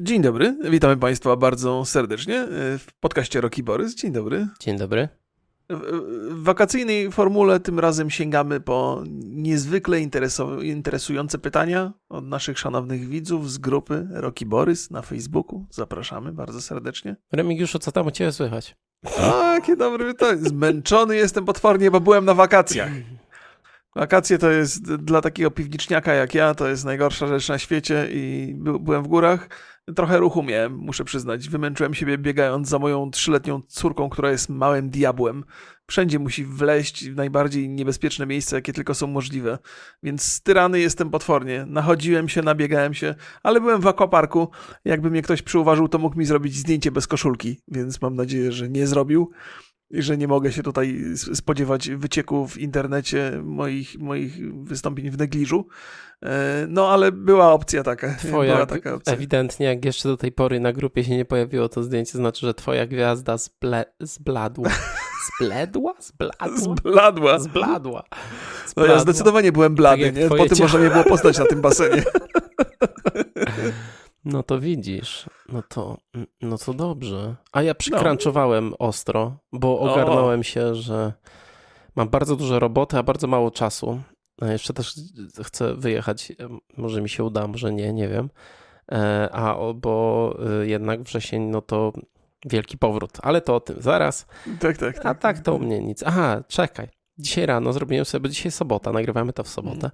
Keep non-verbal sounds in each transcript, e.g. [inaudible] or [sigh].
Dzień dobry, witamy Państwa bardzo serdecznie w podcaście Roki Borys. Dzień dobry. Dzień dobry. W wakacyjnej formule tym razem sięgamy po niezwykle interesujące pytania od naszych szanownych widzów z grupy Roki Borys na Facebooku. Zapraszamy bardzo serdecznie. Remigiuszu, co tam u Ciebie słychać? A, jakie dobre pytanie. Zmęczony jestem potwornie, bo byłem na wakacjach. Wakacje to jest dla takiego piwniczniaka jak ja, to jest najgorsza rzecz na świecie i by, byłem w górach. Trochę ruchu miałem, muszę przyznać. Wymęczyłem siebie biegając za moją trzyletnią córką, która jest małym diabłem. Wszędzie musi wleźć w najbardziej niebezpieczne miejsca, jakie tylko są możliwe. Więc styrany jestem potwornie. Nachodziłem się, nabiegałem się, ale byłem w akwaparku. Jakby mnie ktoś przyuważył, to mógł mi zrobić zdjęcie bez koszulki, więc mam nadzieję, że nie zrobił że nie mogę się tutaj spodziewać wycieku w internecie moich, moich wystąpień w negliżu. E, no, ale była opcja taka. [laughs] Twoja, była taka opcja. ewidentnie, jak jeszcze do tej pory na grupie się nie pojawiło to zdjęcie, znaczy, że twoja gwiazda zble, zbladła. [laughs] Zbledła? Zbladła? Zbladła. Zbladła. No ja zdecydowanie byłem blady, tak nie? Po tym można mnie było poznać na tym basenie. [laughs] No to widzisz, no to, no to dobrze. A ja przykręczowałem no. ostro, bo ogarnąłem o. się, że mam bardzo dużo roboty, a bardzo mało czasu. A jeszcze też chcę wyjechać, może mi się uda, może nie, nie wiem. E, a bo y, jednak wrzesień, no to wielki powrót, ale to o tym zaraz. Tak, tak. tak. A tak to u mnie nic. Aha, czekaj. Dzisiaj rano zrobiłem sobie, bo dzisiaj sobota, nagrywamy to w sobotę.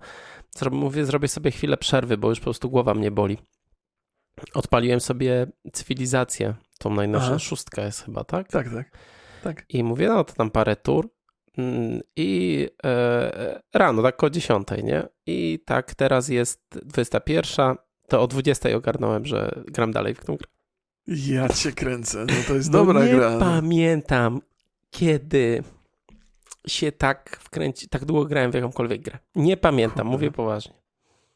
Mm. Mówię, zrobię sobie chwilę przerwy, bo już po prostu głowa mnie boli. Odpaliłem sobie cywilizację, tą najnowszą Aha. szóstkę jest chyba, tak? Tak, tak. tak. I mówię, no to tam parę tur mm, i e, rano, tak o 10, nie? I tak teraz jest 21, to o 20 ogarnąłem, że gram dalej w tą grę. Ja cię kręcę, no to jest no dobra nie gra. Nie no. pamiętam, kiedy się tak wkręci, tak długo grałem w jakąkolwiek grę. Nie pamiętam, mówię poważnie.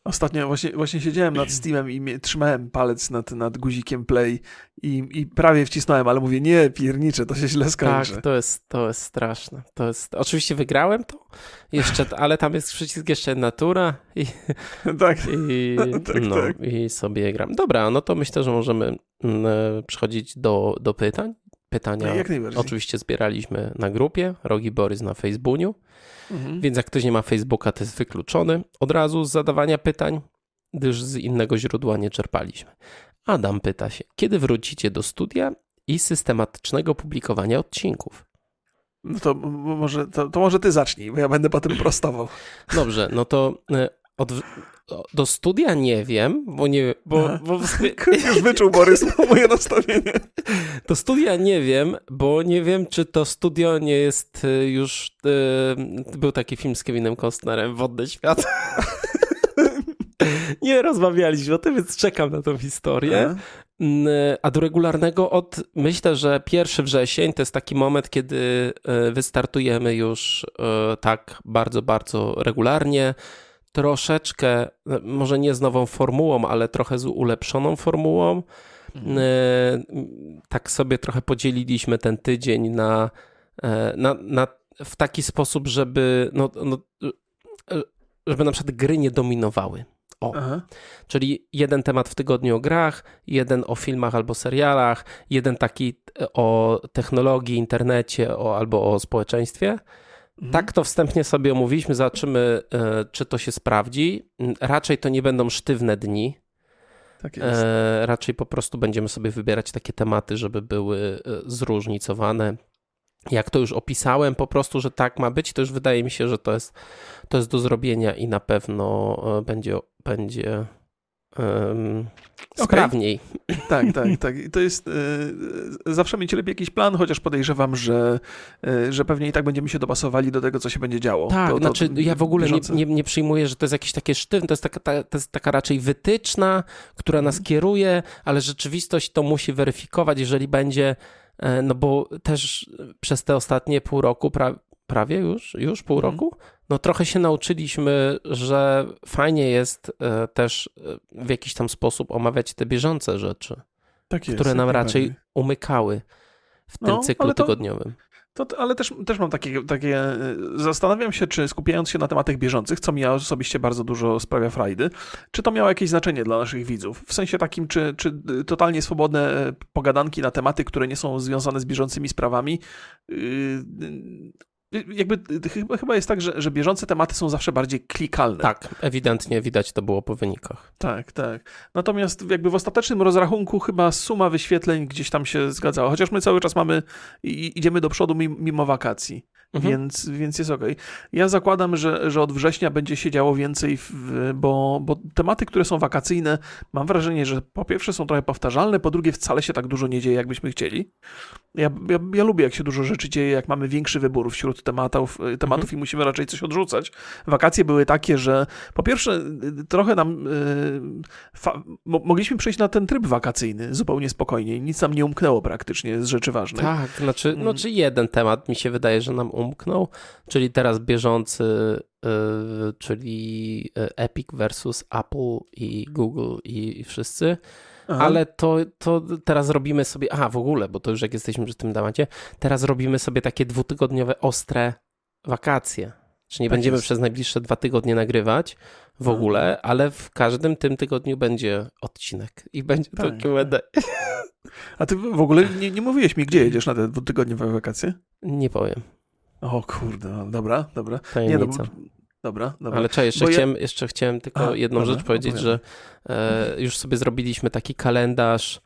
Ostatnio właśnie, właśnie siedziałem nad [clears throat] Steamem i trzymałem palec nad, nad guzikiem play i, i prawie wcisnąłem, ale mówię, nie, piernicze, to się źle skończy. Tak, to jest, to jest straszne. To jest, oczywiście wygrałem to, jeszcze, ale tam jest przycisk jeszcze natura i, [laughs] tak. i, [laughs] tak, no, tak. i sobie gram. Dobra, no to myślę, że możemy mm, e, przechodzić do, do pytań. Pytania no, oczywiście zbieraliśmy na grupie Rogi Borys na Facebooku. Mhm. Więc jak ktoś nie ma Facebooka, to jest wykluczony od razu z zadawania pytań, gdyż z innego źródła nie czerpaliśmy. Adam pyta się, kiedy wrócicie do studia i systematycznego publikowania odcinków? No to może, to, to może ty zacznij, bo ja będę potem prostował. Dobrze, no to e, od, do studia nie wiem, bo nie. Bo, bo [laughs] Już wyczuł Borys [laughs] moje nastawienie. Do studia nie wiem, bo nie wiem, czy to studio nie jest y, już. Y, był taki film z Kevinem Costnerem, Wodny Świat. [laughs] nie rozmawialiśmy o tym, więc czekam na tą historię. Mm, a do regularnego od, myślę, że pierwszy wrzesień to jest taki moment, kiedy y, wystartujemy już tak bardzo, bardzo regularnie troszeczkę, może nie z nową formułą, ale trochę z ulepszoną formułą. Mhm. E, tak sobie trochę podzieliliśmy ten tydzień na, e, na, na w taki sposób, żeby, no, no, żeby na przykład gry nie dominowały. O. Aha. Czyli jeden temat w tygodniu o grach, jeden o filmach albo serialach, jeden taki o technologii, internecie o, albo o społeczeństwie. Mhm. Tak to wstępnie sobie omówiliśmy, zobaczymy, e, czy to się sprawdzi. Raczej to nie będą sztywne dni. Tak jest. E, raczej po prostu będziemy sobie wybierać takie tematy, żeby były e, zróżnicowane. Jak to już opisałem, po prostu, że tak ma być, to już wydaje mi się, że to jest, to jest do zrobienia i na pewno będzie, będzie um, sprawniej. Okay. Tak, tak, tak. I to jest, y, zawsze mieć lepiej jakiś plan, chociaż podejrzewam, że, y, że pewnie i tak będziemy się dopasowali do tego, co się będzie działo. Tak, to, to, znaczy ja w ogóle nie, nie, nie, przyjmuję, że to jest jakieś takie sztywne, to jest taka, ta, to jest taka raczej wytyczna, która nas mhm. kieruje, ale rzeczywistość to musi weryfikować, jeżeli będzie e, no bo też przez te ostatnie pół roku, pra, prawie już, już pół mhm. roku, no trochę się nauczyliśmy, że fajnie jest e, też e, w jakiś tam sposób omawiać te bieżące rzeczy, tak jest, które nam raczej umykały w tym no, cyklu to, tygodniowym. To, ale też, też mam takie, takie. Zastanawiam się, czy skupiając się na tematach bieżących, co mi osobiście bardzo dużo sprawia frajdy, czy to miało jakieś znaczenie dla naszych widzów? W sensie takim, czy, czy totalnie swobodne pogadanki na tematy, które nie są związane z bieżącymi sprawami, yy, jakby chyba, chyba jest tak, że, że bieżące tematy są zawsze bardziej klikalne. Tak, ewidentnie widać to było po wynikach. Tak, tak. Natomiast jakby w ostatecznym rozrachunku chyba suma wyświetleń gdzieś tam się zgadzała, chociaż my cały czas mamy i idziemy do przodu mimo wakacji. Mhm. Więc, więc jest ok. Ja zakładam, że, że od września będzie się działo więcej, w, bo, bo tematy, które są wakacyjne, mam wrażenie, że po pierwsze są trochę powtarzalne, po drugie wcale się tak dużo nie dzieje, jakbyśmy chcieli. Ja, ja, ja lubię, jak się dużo rzeczy dzieje, jak mamy większy wybór wśród tematów, y, tematów mhm. i musimy raczej coś odrzucać. Wakacje były takie, że po pierwsze y, trochę nam yy, mogliśmy przejść na ten tryb wakacyjny zupełnie spokojnie. Nic nam nie umknęło praktycznie z rzeczy ważnych. Tak, znaczy, mm. znaczy jeden temat mi się wydaje, że nam umknął, czyli teraz bieżący, yy, czyli y, Epic versus Apple i Google i, i wszyscy. Aha. ale to, to teraz robimy sobie, aha w ogóle, bo to już jak jesteśmy przy tym temacie, teraz robimy sobie takie dwutygodniowe ostre wakacje. Czy nie tak będziemy jest. przez najbliższe dwa tygodnie nagrywać w ogóle, ale w każdym tym tygodniu będzie odcinek i będzie tak. to Q&A. A ty w ogóle nie, nie mówiłeś mi, gdzie jedziesz na te dwutygodniowe wakacje? Nie powiem. O kurde, no, dobra, dobra. Tajemnica. Nie, no, Dobra, dobra. Ale czekaj, jeszcze, chciałem, ja... jeszcze chciałem tylko A, jedną dobra, rzecz powiedzieć, opowiadam. że e, już sobie zrobiliśmy taki kalendarz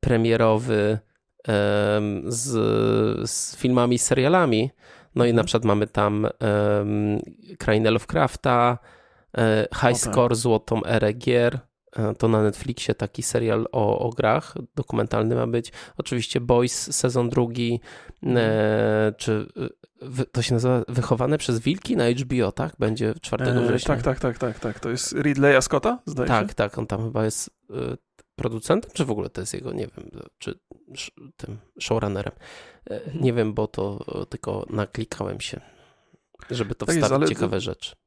premierowy e, z, z filmami, z serialami. No i mhm. na przykład mamy tam e, Krainę Lovecrafta, e, High Score, Złotą Erę Gier, to na Netflixie taki serial o, o grach, dokumentalny ma być. Oczywiście Boys, sezon drugi, mhm. e, czy to się nazywa Wychowane przez Wilki na HBO, tak? Będzie 4 e, września. Tak, tak, tak, tak, tak. To jest Ridleya Scotta, zdaje tak, się? Tak, on tam chyba jest y, producentem, czy w ogóle to jest jego, nie wiem, czy tym showrunnerem. E, nie wiem, bo to tylko naklikałem się, żeby to tak wstawić jest, ale... ciekawe rzeczy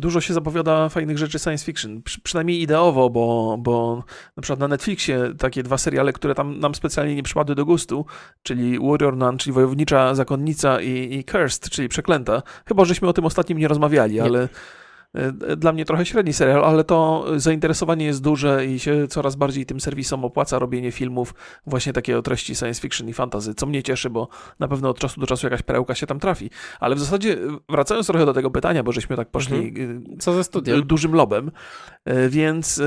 dużo się zapowiada fajnych rzeczy science fiction, Przy, przynajmniej ideowo, bo, bo na przykład na Netflixie takie dwa seriale, które tam nam specjalnie nie przypadły do gustu, czyli Warrior Nun, czyli Wojownicza Zakonnica i, i Cursed, czyli Przeklęta. Chyba, żeśmy o tym ostatnim nie rozmawiali, nie. ale dla mnie trochę średni serial, ale to zainteresowanie jest duże i się coraz bardziej tym serwisom opłaca robienie filmów właśnie takiego treści science fiction i fantasy, co mnie cieszy, bo na pewno od czasu do czasu jakaś perełka się tam trafi. Ale w zasadzie wracając trochę do tego pytania, bo żeśmy tak poszli mhm. Y, co ze studiem? dużym lobem, e, więc e,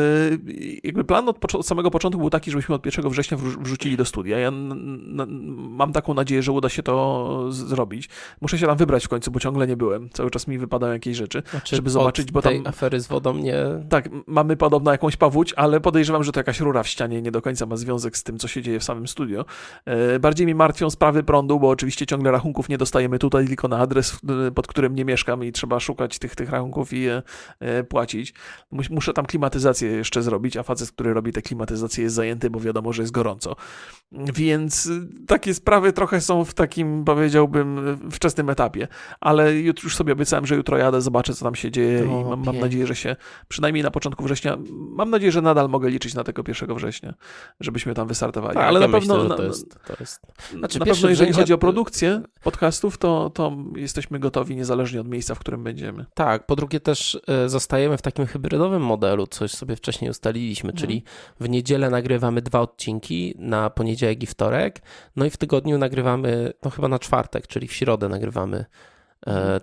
jakby plan od, od, samego początku był taki, żebyśmy od 1 września wrzucili do studia. Ja mam taką nadzieję, że uda się to zrobić. Muszę się tam wybrać w końcu, bo ciągle nie byłem. Cały czas mi wypadają jakieś rzeczy, znaczy, żeby zobaczyć zobaczyć, bo tej tam... afery z wodą nie... Tak, mamy podobno jakąś pawódź, ale podejrzewam, że to jakaś rura w ścianie nie do końca ma związek z tym, co się dzieje w samym studio. E, bardziej mi martwią sprawy prądu, bo oczywiście ciągle rachunków nie dostajemy tutaj, tylko na adres, e, pod którym nie mieszkam i trzeba szukać tych, tych rachunków i je e, płacić. Muszę tam klimatyzację jeszcze zrobić, a facet, który robi tę klimatyzację jest zajęty, bo wiadomo, że jest gorąco. Więc takie sprawy trochę są w takim, powiedziałbym, wczesnym etapie, ale już sobie obiecałem, że jutro jadę, zobaczę, co tam się dzieje i mam, mam, nadzieję, że się przynajmniej na początku września, mam nadzieję, że nadal mogę liczyć na tego 1 września, żebyśmy tam wystartowali. Tak, Ale ja na pewno, myślę, to jest, to jest... Znaczy, na pewno jeżeli chodzi o produkcję podcastów, to, to jesteśmy gotowi niezależnie od miejsca, w którym będziemy. Tak, po drugie też e, zostajemy w takim hybrydowym modelu, coś sobie wcześniej ustaliliśmy, mhm. czyli w niedzielę nagrywamy dwa odcinki, na poniedziałek i wtorek, no i w tygodniu nagrywamy, no chyba na czwartek, czyli w środę nagrywamy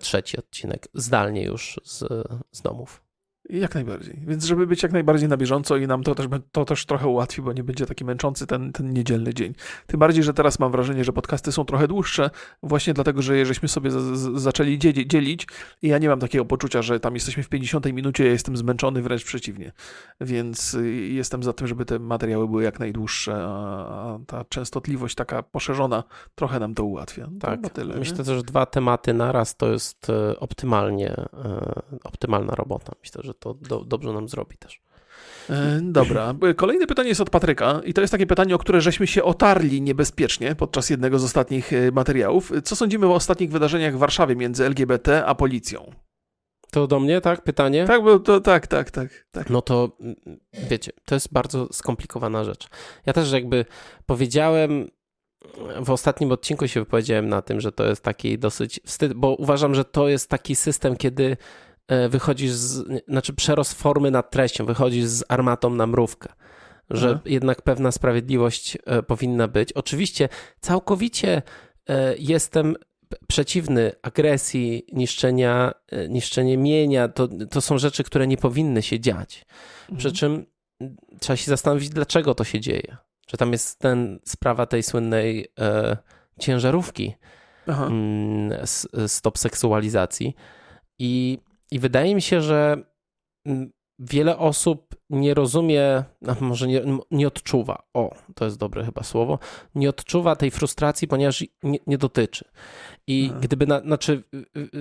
trzeci odcinek, zdalnie już z, z domów. Jak najbardziej. Więc żeby być jak najbardziej na bieżąco i nam to też, to też trochę ułatwi, bo nie będzie taki męczący ten, ten niedzielny dzień. Tym bardziej, że teraz mam wrażenie, że podcasty są trochę dłuższe, właśnie dlatego, że żeśmy sobie z, z, zaczęli dzielić i ja nie mam takiego poczucia, że tam jesteśmy w 50 minucie, ja jestem zmęczony, wręcz przeciwnie. Więc jestem za tym, żeby te materiały były jak najdłuższe, a, ta częstotliwość taka poszerzona trochę nam to ułatwia. Tak, to tyle, myślę, nie? że dwa tematy naraz to jest e, optymalnie, e, optymalna robota. Myślę, że to do, dobrze nam zrobi też. E, dobra. Kolejne pytanie jest od Patryka i to jest takie pytanie, o które żeśmy się otarli niebezpiecznie podczas jednego z ostatnich e, materiałów. Co sądzimy o ostatnich wydarzeniach w Warszawie między LGBT a policją? To do mnie, tak? Pytanie? Tak, bo to tak, tak, tak, tak. No to wiecie, to jest bardzo skomplikowana rzecz. Ja też jakby powiedziałem w ostatnim odcinku się wypowiedziałem na tym, że to jest taki dosyć wstyd, bo uważam, że to jest taki system, kiedy wychodzisz, z, znaczy przerost formy nad treścią, wychodzisz z armatą na mrówkę, że Aha. jednak pewna sprawiedliwość e, powinna być. Oczywiście całkowicie e, jestem przeciwny agresji, niszczenia, niszczenie mienia. To, to są rzeczy, które nie powinny się dziać. Mhm. Przy czym trzeba się zastanowić, dlaczego to się dzieje że tam jest ten sprawa tej słynnej e, ciężarówki mm, stop seksualizacji i, i wydaje mi się, że mm, wiele osób nie rozumie, no może nie, nie odczuwa, o, to jest dobre chyba słowo, nie odczuwa tej frustracji, ponieważ nie, nie dotyczy. I Aha. gdyby, na, znaczy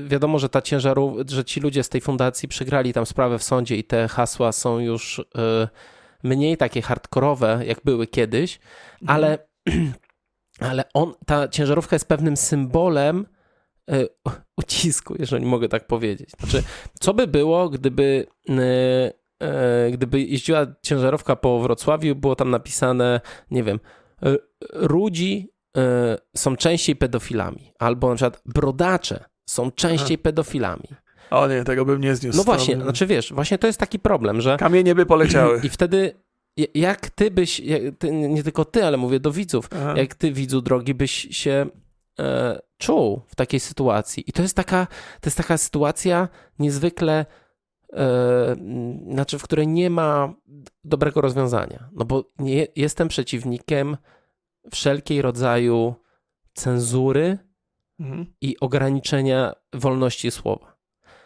wiadomo, że ta ciężarówka, że ci ludzie z tej fundacji przegrali tam sprawę w sądzie i te hasła są już... Y, mniej takie hardkorowe, jak były kiedyś, mhm. ale, [clears throat] ale on, ta ciężarówka jest pewnym symbolem ucisku, jeżeli mogę tak powiedzieć. Znaczy, co by było, gdyby, e, e, gdyby jeździła ciężarówka po Wrocławiu, było tam napisane, nie wiem, ludzi są częściej pedofilami, albo na przykład brodacze są częściej Aha. pedofilami. O nie, tego bym nie zniósł. No właśnie, by... znaczy wiesz, właśnie to jest taki problem, że... Kamienie by poleciały. [clears throat] I wtedy jak ty byś, ty, nie tylko ty, ale mówię do widzów, Aha. jak ty widzu drogi byś się e, czuł w takiej sytuacji. I to jest taka, to jest taka sytuacja niezwykle, e, znaczy w której nie ma dobrego rozwiązania. No bo nie, jestem przeciwnikiem wszelkiej rodzaju cenzury mhm. i ograniczenia wolności słowa.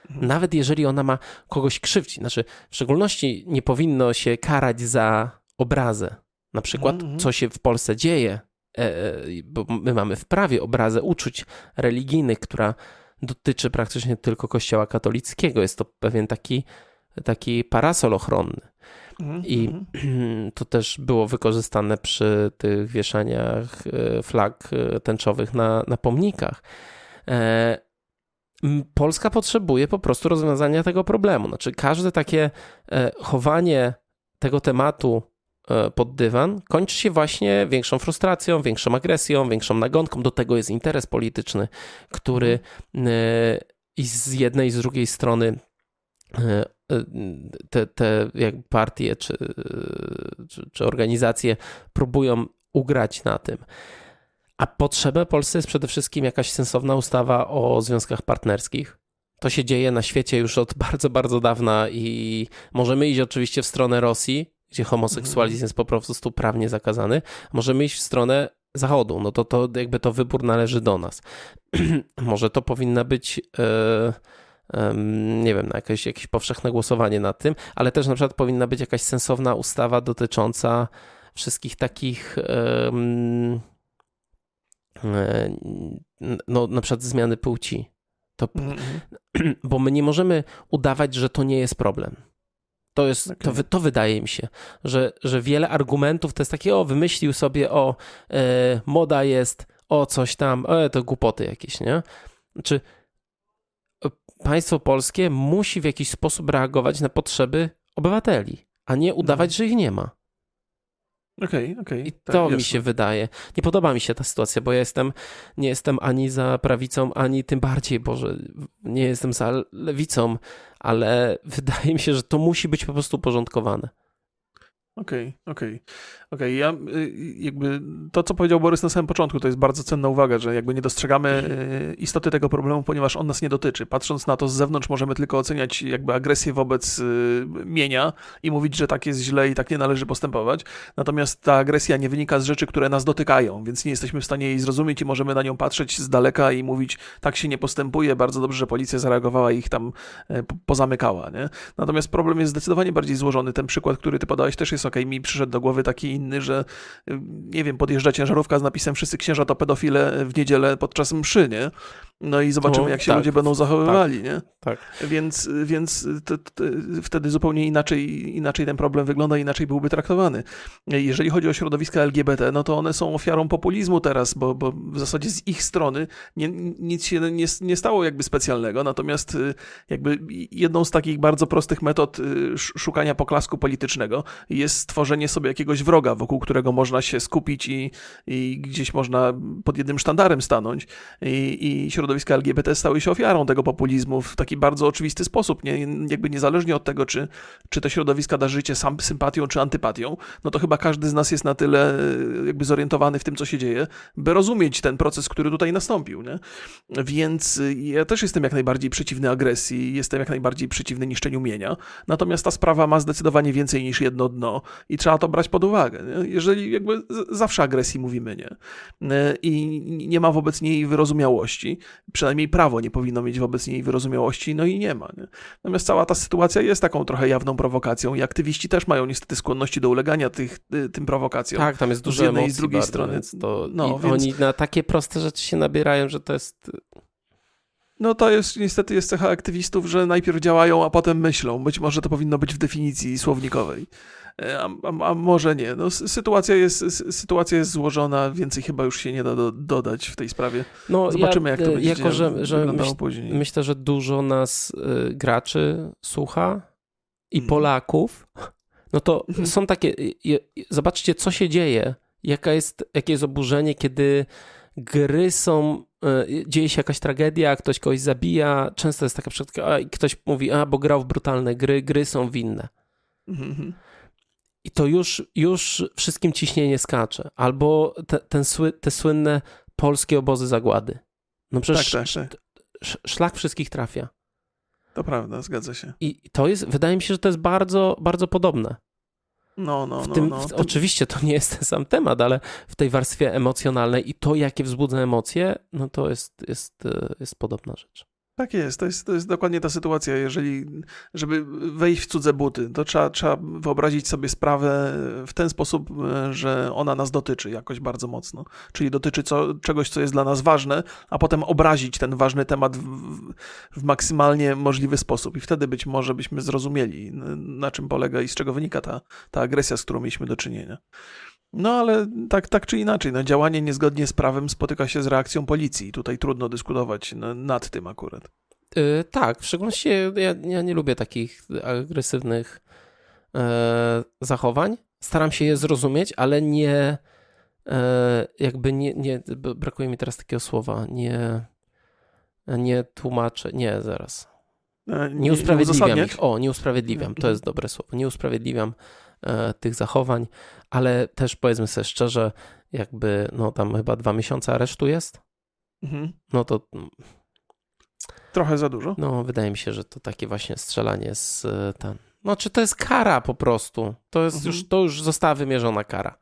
Mhm. Nawet jeżeli ona ma kogoś krzywdzić. Znaczy, w szczególności nie powinno się karać za obrazę. Na przykład, mhm. co się w Polsce dzieje, bo my mamy w prawie obrazę uczuć religijnych, która dotyczy praktycznie tylko Kościoła katolickiego. Jest to pewien taki, taki parasol ochronny. Mhm, I [clears throat] to też było wykorzystane przy tych wieszaniach e, flag tęczowych na, na pomnikach. Polska potrzebuje po prostu rozwiązania tego problemu. Znaczy, każde takie e, chowanie tego tematu e, pod dywan kończy się właśnie większą frustracją, większą agresją, większą nagonką. Do tego jest interes polityczny, który e, i z jednej i z drugiej strony te, te jak partie czy, czy, czy organizacje próbują ugrać na tym. A potrzebę Polsce jest przede wszystkim jakaś sensowna ustawa o związkach partnerskich. To się dzieje na świecie już od [laughs] bardzo, bardzo dawna i możemy iść oczywiście w stronę Rosji, gdzie homoseksualizm mhm. jest po prostu prawnie zakazany. Możemy iść w stronę Zachodu, no to, to jakby to wybór należy do nas. [clears throat] Może to powinna być. Yy nie wiem, na jakieś, jakieś powszechne głosowanie nad tym, ale też na przykład powinna być jakaś sensowna ustawa dotycząca wszystkich takich E, no, na przykład zmiany płci. To, mm -hmm. [clears throat] Bo my nie możemy udawać, że to nie jest problem. To, jest, okay. to, to wydaje mi się, że, że wiele argumentów to jest takie, o, wymyślił sobie, o, e, moda jest, o, coś tam, o, to głupoty jakieś, nie? Znaczy, państwo polskie musi w jakiś sposób reagować na potrzeby obywateli, a nie udawać, mhm. że ich nie ma. Okej, okay, okej. Okay, I tak, to jasne. mi się wydaje. Nie podoba mi się ta sytuacja, bo ja jestem, nie jestem ani za prawicą, ani tym bardziej, Boże, nie jestem za lewicą, ale [laughs] wydaje mi się, że to musi być po prostu uporządkowane. Okej, okay, okej. Okay. Okay, ja y, jakby to, co powiedział Borys na samym początku, to jest bardzo cenna uwaga, że jakby nie dostrzegamy y, istoty tego problemu, ponieważ on nas nie dotyczy. Patrząc na to z zewnątrz, możemy tylko oceniać jakby agresję wobec y, mienia i mówić, że tak jest źle i tak nie należy postępować. Natomiast ta agresja nie wynika z rzeczy, które nas dotykają, więc nie jesteśmy w stanie jej zrozumieć i możemy na nią patrzeć z daleka i mówić, tak się nie postępuje, bardzo dobrze, że policja zareagowała i ich tam pozamykała. Nie? Natomiast problem jest zdecydowanie bardziej złożony. Ten przykład, który ty podałeś, też jest ok. Mi przyszedł do głowy taki inny, że nie wiem, podjeżdża ciężarówka z napisem wszyscy księża to pedofile w niedzielę podczas mszy, nie? No i zobaczymy, No, jak się tak, ludzie będą zachowywali, nie? Tak. Więc, więc to, to, wtedy zupełnie inaczej, inaczej ten problem wygląda, inaczej byłby traktowany. Jeżeli chodzi o środowiska LGBT, no to one są ofiarą populizmu teraz, bo, bo w zasadzie z ich strony nie, nic się nie, nie stało jakby specjalnego, natomiast y, jakby jedną z takich bardzo prostych metod y, sz- szukania poklasku politycznego jest stworzenie sobie jakiegoś wroga, wokół którego można się skupić i, i gdzieś można pod jednym sztandarem stanąć. I, i środowiska LGBT stały się ofiarą tego populizmu w taki bardzo oczywisty sposób. Nie, jakby niezależnie od tego, czy, czy te środowiska darzycie sam sympatią czy antypatią, no to chyba każdy z nas jest na tyle e, jakby zorientowany w tym, co się dzieje, by rozumieć ten proces, który tutaj nastąpił. Nie? Więc y, ja też jestem jak najbardziej przeciwny agresji, jestem jak najbardziej przeciwny niszczeniu mienia. Natomiast ta sprawa ma zdecydowanie więcej niż jedno dno i trzeba to brać pod uwagę. Nie? Jeżeli jakby zawsze agresji mówimy nie. E, I nie ma wobec niej wyrozumiałości, przynajmniej prawo nie powinno mieć wobec niej wyrozumiałości, no i nie ma. Nie? Natomiast cała ta sytuacja jest taką trochę jawną prowokacją i aktywiści też mają niestety skłonności do ulegania tych, y, tym prowokacjom. Tak, tam jest Z dużo jednej i z drugiej bardzo, strony. Więc to, No, i więc- Oni na takie proste rzeczy się nabierają, że to jest... No to jest niestety jest cecha aktywistów, że najpierw działają, a potem myślą. Być może to powinno być w definicji słownikowej. E, A, a, a może nie. No, sytuacja, jest, sytuacja jest złożona, więcej chyba już się nie da do, dodać w tej sprawie. No, Zobaczymy, jak to e, będzie Jako, że, że wyglądało myśl, później. myślę, że dużo nas y, graczy słucha i Mhm. Polaków, no to Mhm. są takie... zobaczcie, co się dzieje. Jaka jest, jakie jest oburzenie, kiedy gry są... y, Dzieje się jakaś tragedia, ktoś kogoś zabija. Często jest taka przypadka, a i ktoś mówi, a bo grał w brutalne gry, gry są winne. Mhm, mhm. I to już, już wszystkim ciśnienie skacze. Albo te, ten sły, te słynne polskie obozy zagłady. No Tak, przecież tak, tak. sz- szlak wszystkich trafia. To prawda, zgadza się. I to jest, wydaje mi się, że to jest bardzo, bardzo podobne. No, no, no. tym, no. w, W Oczywiście to nie jest ten sam temat, ale w tej warstwie emocjonalnej i to, jakie wzbudza emocje, no to jest, jest, e, jest podobna rzecz. Tak jest, to jest, to jest dokładnie ta sytuacja. Jeżeli, żeby wejść w cudze buty, to trzeba, trzeba wyobrazić sobie sprawę w ten sposób, e, że ona nas dotyczy jakoś bardzo mocno. Czyli dotyczy co, czegoś, co jest dla nas ważne, a potem obrazić ten ważny temat w, w, maksymalnie możliwy sposób. I wtedy być może byśmy zrozumieli, na czym polega i z czego wynika ta, ta agresja, z którą mieliśmy do czynienia. No ale tak, tak czy inaczej, no, działanie niezgodnie z prawem spotyka się z reakcją policji. Tutaj trudno dyskutować nad tym akurat. E, tak, w szczególności ja, ja nie lubię takich agresywnych e, zachowań. Staram się je zrozumieć, ale nie e, jakby nie, nie, brakuje mi teraz takiego słowa, nie, nie tłumaczę, nie, zaraz. E, Nie usprawiedliwiam ich. O, nie usprawiedliwiam, to jest dobre słowo. Nie usprawiedliwiam tych zachowań, ale też powiedzmy sobie szczerze, jakby, no tam chyba dwa miesiące aresztu jest, Mhm. no to Trochę za dużo. no wydaje mi się, że to takie właśnie strzelanie z e, ten. No czy to jest kara po prostu? To jest Mhm. już, to już została wymierzona kara.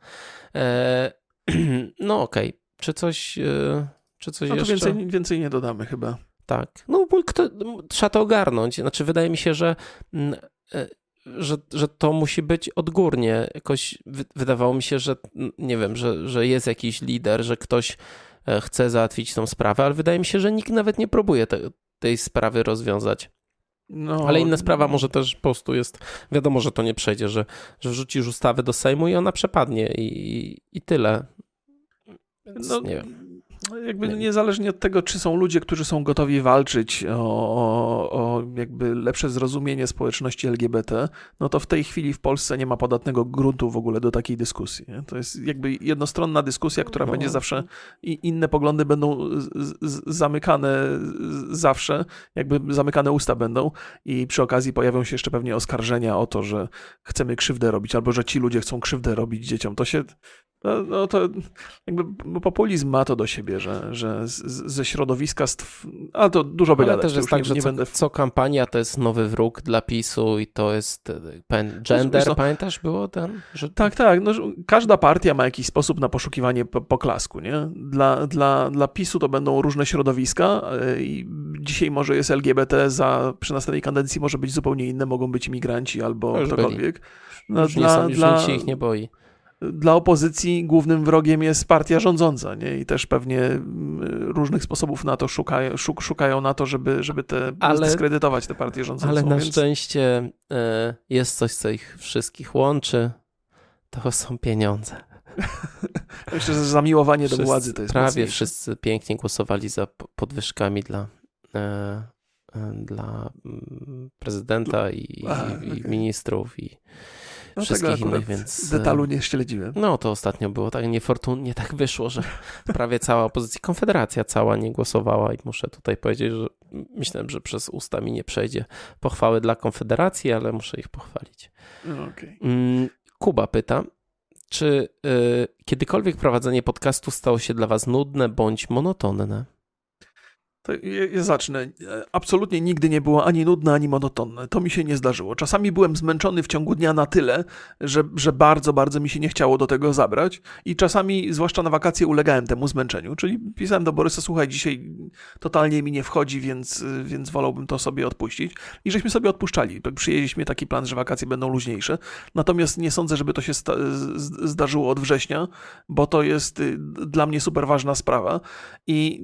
E, [clears throat] no okej, czy coś, e, czy coś No to jeszcze? więcej, więcej nie dodamy chyba. Tak. No bo kto, trzeba to ogarnąć. Znaczy, wydaje mi się, że, mm, e, że, że to musi być odgórnie. Jakoś wy- wydawało mi się, że nie wiem, że, że jest jakiś lider, że ktoś e, chce załatwić tą sprawę, ale wydaje mi się, że nikt nawet nie próbuje te, tej sprawy rozwiązać. No, Ale inna sprawa może też po prostu jest, wiadomo, że to nie przejdzie, że, że wrzucisz ustawę do Sejmu i ona przepadnie i, i, i tyle. Więc No, nie wiem. Jakby Nie- niezależnie od tego, czy są ludzie, którzy są gotowi walczyć o, o, o jakby lepsze zrozumienie społeczności LGBT, no to w tej chwili w Polsce nie ma podatnego gruntu w ogóle do takiej dyskusji. Nie? To jest jakby jednostronna dyskusja, która No. będzie zawsze i inne poglądy będą z, z, zamykane z- zawsze, jakby zamykane usta będą i przy okazji pojawią się jeszcze pewnie oskarżenia o to, że chcemy krzywdę robić, albo że ci ludzie chcą krzywdę robić dzieciom. To się no, no to jakby populizm ma to do siebie, że, że z, z- ze środowiska, stw... ale to dużo by gadać, też jest tak, nie, że nie co, będę... co kampania to jest nowy wróg dla PiSu i to jest e, pen, gender, co, pamiętasz było ten? Że... Tak, tak. No, każda partia ma jakiś sposób na poszukiwanie po- poklasku, nie? Dla, dla, dla PiSu to będą różne środowiska e, i dzisiaj może jest LGBT, za, przy następnej kadencji może być zupełnie inne, mogą być imigranci albo No ktokolwiek. No, Już, nie dla, są, już dla, nikt się ich nie boi. Dla opozycji głównym wrogiem jest partia rządząca, nie? I też pewnie mm, różnych sposobów na to szukają, szuk, szukają na to, żeby, żeby te, ale, zdyskredytować tę partię rządzącą. Ale na więc... szczęście e, jest coś, co ich wszystkich łączy. To są pieniądze. [laughs] Myślę, że zamiłowanie wszyscy, do władzy to jest Prawie mocniejsze. wszyscy pięknie głosowali za podwyżkami dla, e, e, dla mm, prezydenta i, i, i ministrów i no wszystkich innych, więc... Detalu nie śledziłem. No to ostatnio było tak niefortunnie tak wyszło, że [laughs] prawie cała opozycja, Konfederacja cała nie głosowała i muszę tutaj powiedzieć, że myślałem, że przez usta mi nie przejdzie pochwały dla Konfederacji, ale muszę ich pochwalić. No, okay. Kuba pyta, czy y, kiedykolwiek prowadzenie podcastu stało się dla was nudne bądź monotonne? To ja, zacznę. Absolutnie nigdy nie było ani nudne, ani monotonne. To mi się nie zdarzyło. Czasami byłem zmęczony w ciągu dnia na tyle, że, że bardzo, bardzo mi się nie chciało do tego zabrać. I czasami, zwłaszcza na wakacje, ulegałem temu zmęczeniu. Czyli pisałem do Borysa, słuchaj, dzisiaj totalnie mi nie wchodzi, więc, więc wolałbym to sobie odpuścić. I żeśmy sobie odpuszczali. Przyjęliśmy taki plan, że wakacje będą luźniejsze. Natomiast nie sądzę, żeby to się zdarzyło od września, bo to jest y, dla mnie super ważna sprawa. I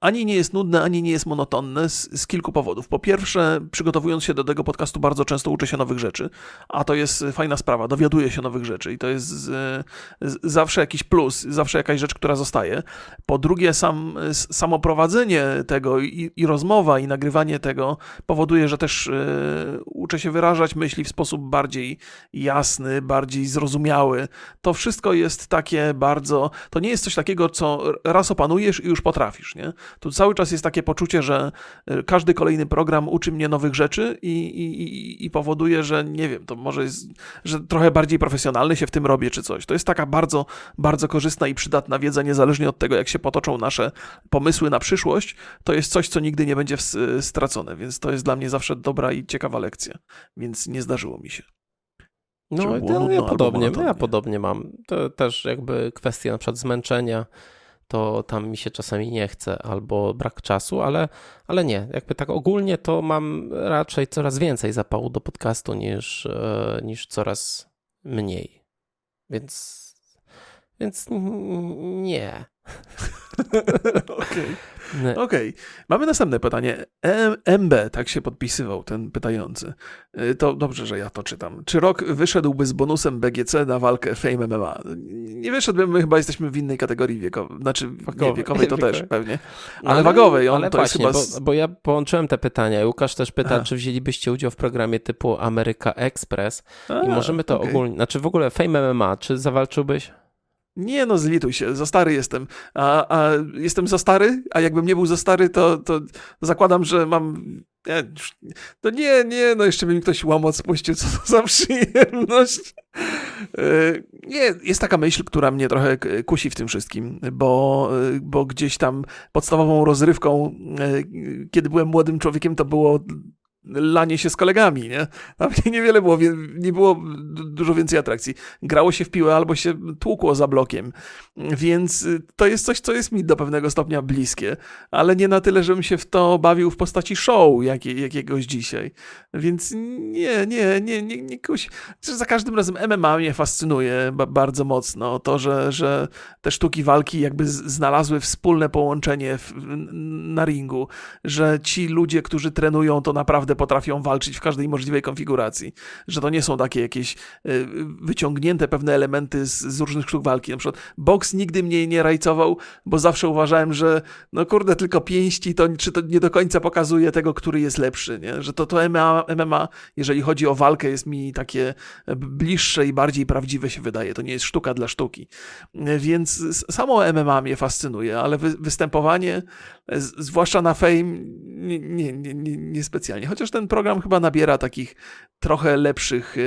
ani nie jest nudne, nudne, ani nie jest monotonne z, z, kilku powodów. Po pierwsze, przygotowując się do tego podcastu, bardzo często uczę się nowych rzeczy, a to jest fajna sprawa, dowiaduję się nowych rzeczy i to jest z, z, zawsze jakiś plus, zawsze jakaś rzecz, która zostaje. Po drugie, sam, samo prowadzenie tego i, i rozmowa i nagrywanie tego powoduje, że też y, uczę się wyrażać myśli w sposób bardziej jasny, bardziej zrozumiały. To wszystko jest takie bardzo, to nie jest coś takiego, co raz opanujesz i już potrafisz, nie? Tu cały czas jest takie poczucie, że y, każdy kolejny program uczy mnie nowych rzeczy i, i, i powoduje, że nie wiem, to może jest, że trochę bardziej profesjonalny się w tym robię czy coś. To jest taka bardzo, bardzo korzystna i przydatna wiedza, niezależnie od tego, jak się potoczą nasze pomysły na przyszłość, to jest coś, co nigdy nie będzie stracone, więc to jest dla mnie zawsze dobra i ciekawa lekcja, więc nie zdarzyło mi się. No, ja, ja podobnie, ja podobnie mam. To też jakby kwestia na przykład zmęczenia, to tam mi się czasami nie chce albo brak czasu, ale, ale nie. Jakby tak ogólnie to mam raczej coraz więcej zapału do podcastu niż, e, niż coraz mniej. Więc, więc nie. [laughs] Okej. Okej. Okay. Mamy następne pytanie. MB, tak się podpisywał ten pytający. Y, to dobrze, że ja to czytam. Czy rok wyszedłby z bonusem BGC na walkę Fame MMA? Nie wyszedłbym, my chyba jesteśmy w innej kategorii wiekowej. Znaczy, Wagowe. nie, wiekowej to też [laughs] pewnie. Ale, ale wagowej. On ale to właśnie, jest chyba... bo, bo, ja połączyłem te pytania. Łukasz też pyta, Aha. czy wzięlibyście udział w programie typu Ameryka Express. A, I możemy to okay. ogólnie... Znaczy w ogóle Fame MMA, czy zawalczyłbyś? Nie no, zlituj się, za stary jestem. A, a jestem za stary, a jakbym nie był za stary, to, to zakładam, że mam. No nie, nie, no jeszcze by mi ktoś łomot spuścił, co to za przyjemność. E, nie, jest taka myśl, która mnie trochę kusi w tym wszystkim, bo, bo gdzieś tam podstawową rozrywką, e, kiedy byłem młodym człowiekiem, to było lanie się z kolegami, nie? Tam [laughs] niewiele było, nie było dużo więcej atrakcji. Grało się w piłę albo się tłukło za blokiem, więc y, to jest coś, co jest mi do pewnego stopnia bliskie, ale nie na tyle, żebym się w to bawił w postaci show jakiej, jakiegoś dzisiaj. Więc nie, nie, nie, nie, nie kuś. Za każdym razem MMA mnie fascynuje bardzo mocno. To, że, że te sztuki walki jakby znalazły wspólne połączenie w, na ringu, że ci ludzie, którzy trenują, to naprawdę potrafią walczyć w każdej możliwej konfiguracji. Że to nie są takie jakieś y, wyciągnięte pewne elementy z, z różnych sztuk walki. Na przykład boks nigdy mnie nie rajcował, bo zawsze uważałem, że no kurde, tylko pięści, to czy to nie do końca pokazuje tego, który jest lepszy, nie? Że to, to MMA, MMA, jeżeli chodzi o walkę, jest mi takie bliższe i bardziej prawdziwe się wydaje. To nie jest sztuka dla sztuki. Więc samo MMA mnie fascynuje, ale wy, występowanie, zwłaszcza na fame, nie, nie, nie, nie specjalnie. Chociaż ten program chyba nabiera takich trochę lepszych, e,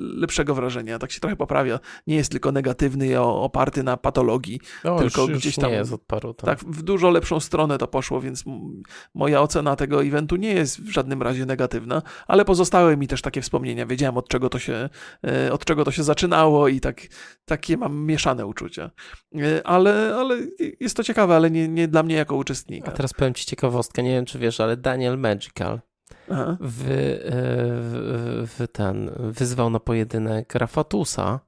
lepszego wrażenia, tak się trochę poprawia. Nie jest tylko negatywny, oparty na patologii, o, tylko już, gdzieś tam. Nie jest odparu, tak. tak, w dużo lepszą stronę to poszło, więc moja ocena tego eventu nie jest w żadnym razie negatywna, ale pozostały mi też takie wspomnienia. Wiedziałem od czego to się, e, od czego to się zaczynało i tak, takie mam mieszane uczucia. E, ale, ale jest to ciekawe, ale nie, nie dla mnie jako uczestnika. A teraz powiem ci ciekawostkę, nie wiem czy wiesz, ale Daniel Magical w, w, w, ten wyzwał na pojedynek Rafatusa.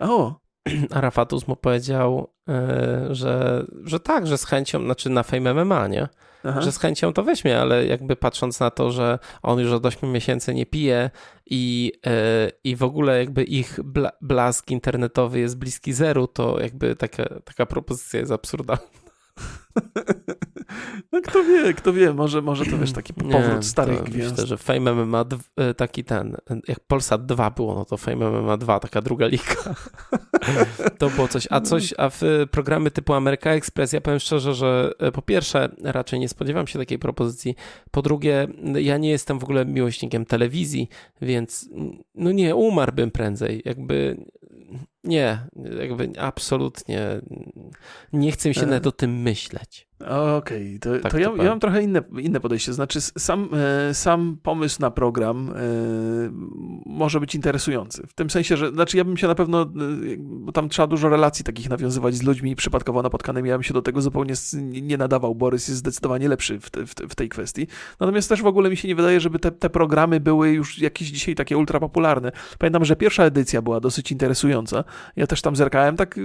O. Arafatus mu powiedział, e, że, że tak, że z chęcią, znaczy na Fame MMA, nie? Aha. Że z chęcią to weźmie, ale jakby patrząc na to, że on już od 8 miesięcy nie pije i, e, i w ogóle jakby ich blask internetowy jest bliski zeru, to jakby taka, taka propozycja jest absurdalna. [laughs] No kto wie, kto wie, może, może to wiesz, taki powrót nie, starych gwiazd. Myślę, że Fame MMA e, taki ten, jak Polsat 2 było, no to Fame MMA 2, taka druga liga. [laughs] to było coś, a coś, a w programy typu America Express, ja powiem szczerze, że e, po pierwsze raczej nie spodziewam się takiej propozycji, po drugie ja nie jestem w ogóle miłośnikiem telewizji, więc no nie, umarłbym prędzej, jakby nie, jakby absolutnie nie chcę mi się e... nawet o tym myśleć. Okej, okay. to, tak to, ja, ja, mam trochę inne, inne podejście. Znaczy, sam, e, sam pomysł na program e, może być interesujący. W tym sensie, że znaczy ja bym się na pewno, e, bo tam trzeba dużo relacji takich nawiązywać z ludźmi przypadkowo napotkanymi, ja bym się do tego zupełnie nie nadawał. Borys jest zdecydowanie lepszy w, te, w, te, w tej kwestii. Natomiast też w ogóle mi się nie wydaje, żeby te, te programy były już jakieś dzisiaj takie ultra popularne. Pamiętam, że pierwsza edycja była dosyć interesująca. Ja też tam zerkałem tak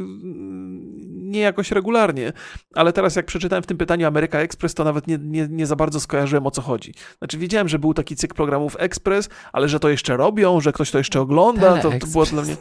nie jakoś regularnie, ale teraz jak przeczytałem w tym pytaniu Ameryka Express, to nawet nie, nie, nie za bardzo skojarzyłem o co chodzi. Znaczy wiedziałem, że był taki cykl programów Express, ale że to jeszcze robią, że ktoś to jeszcze ogląda, to, to było dla mnie...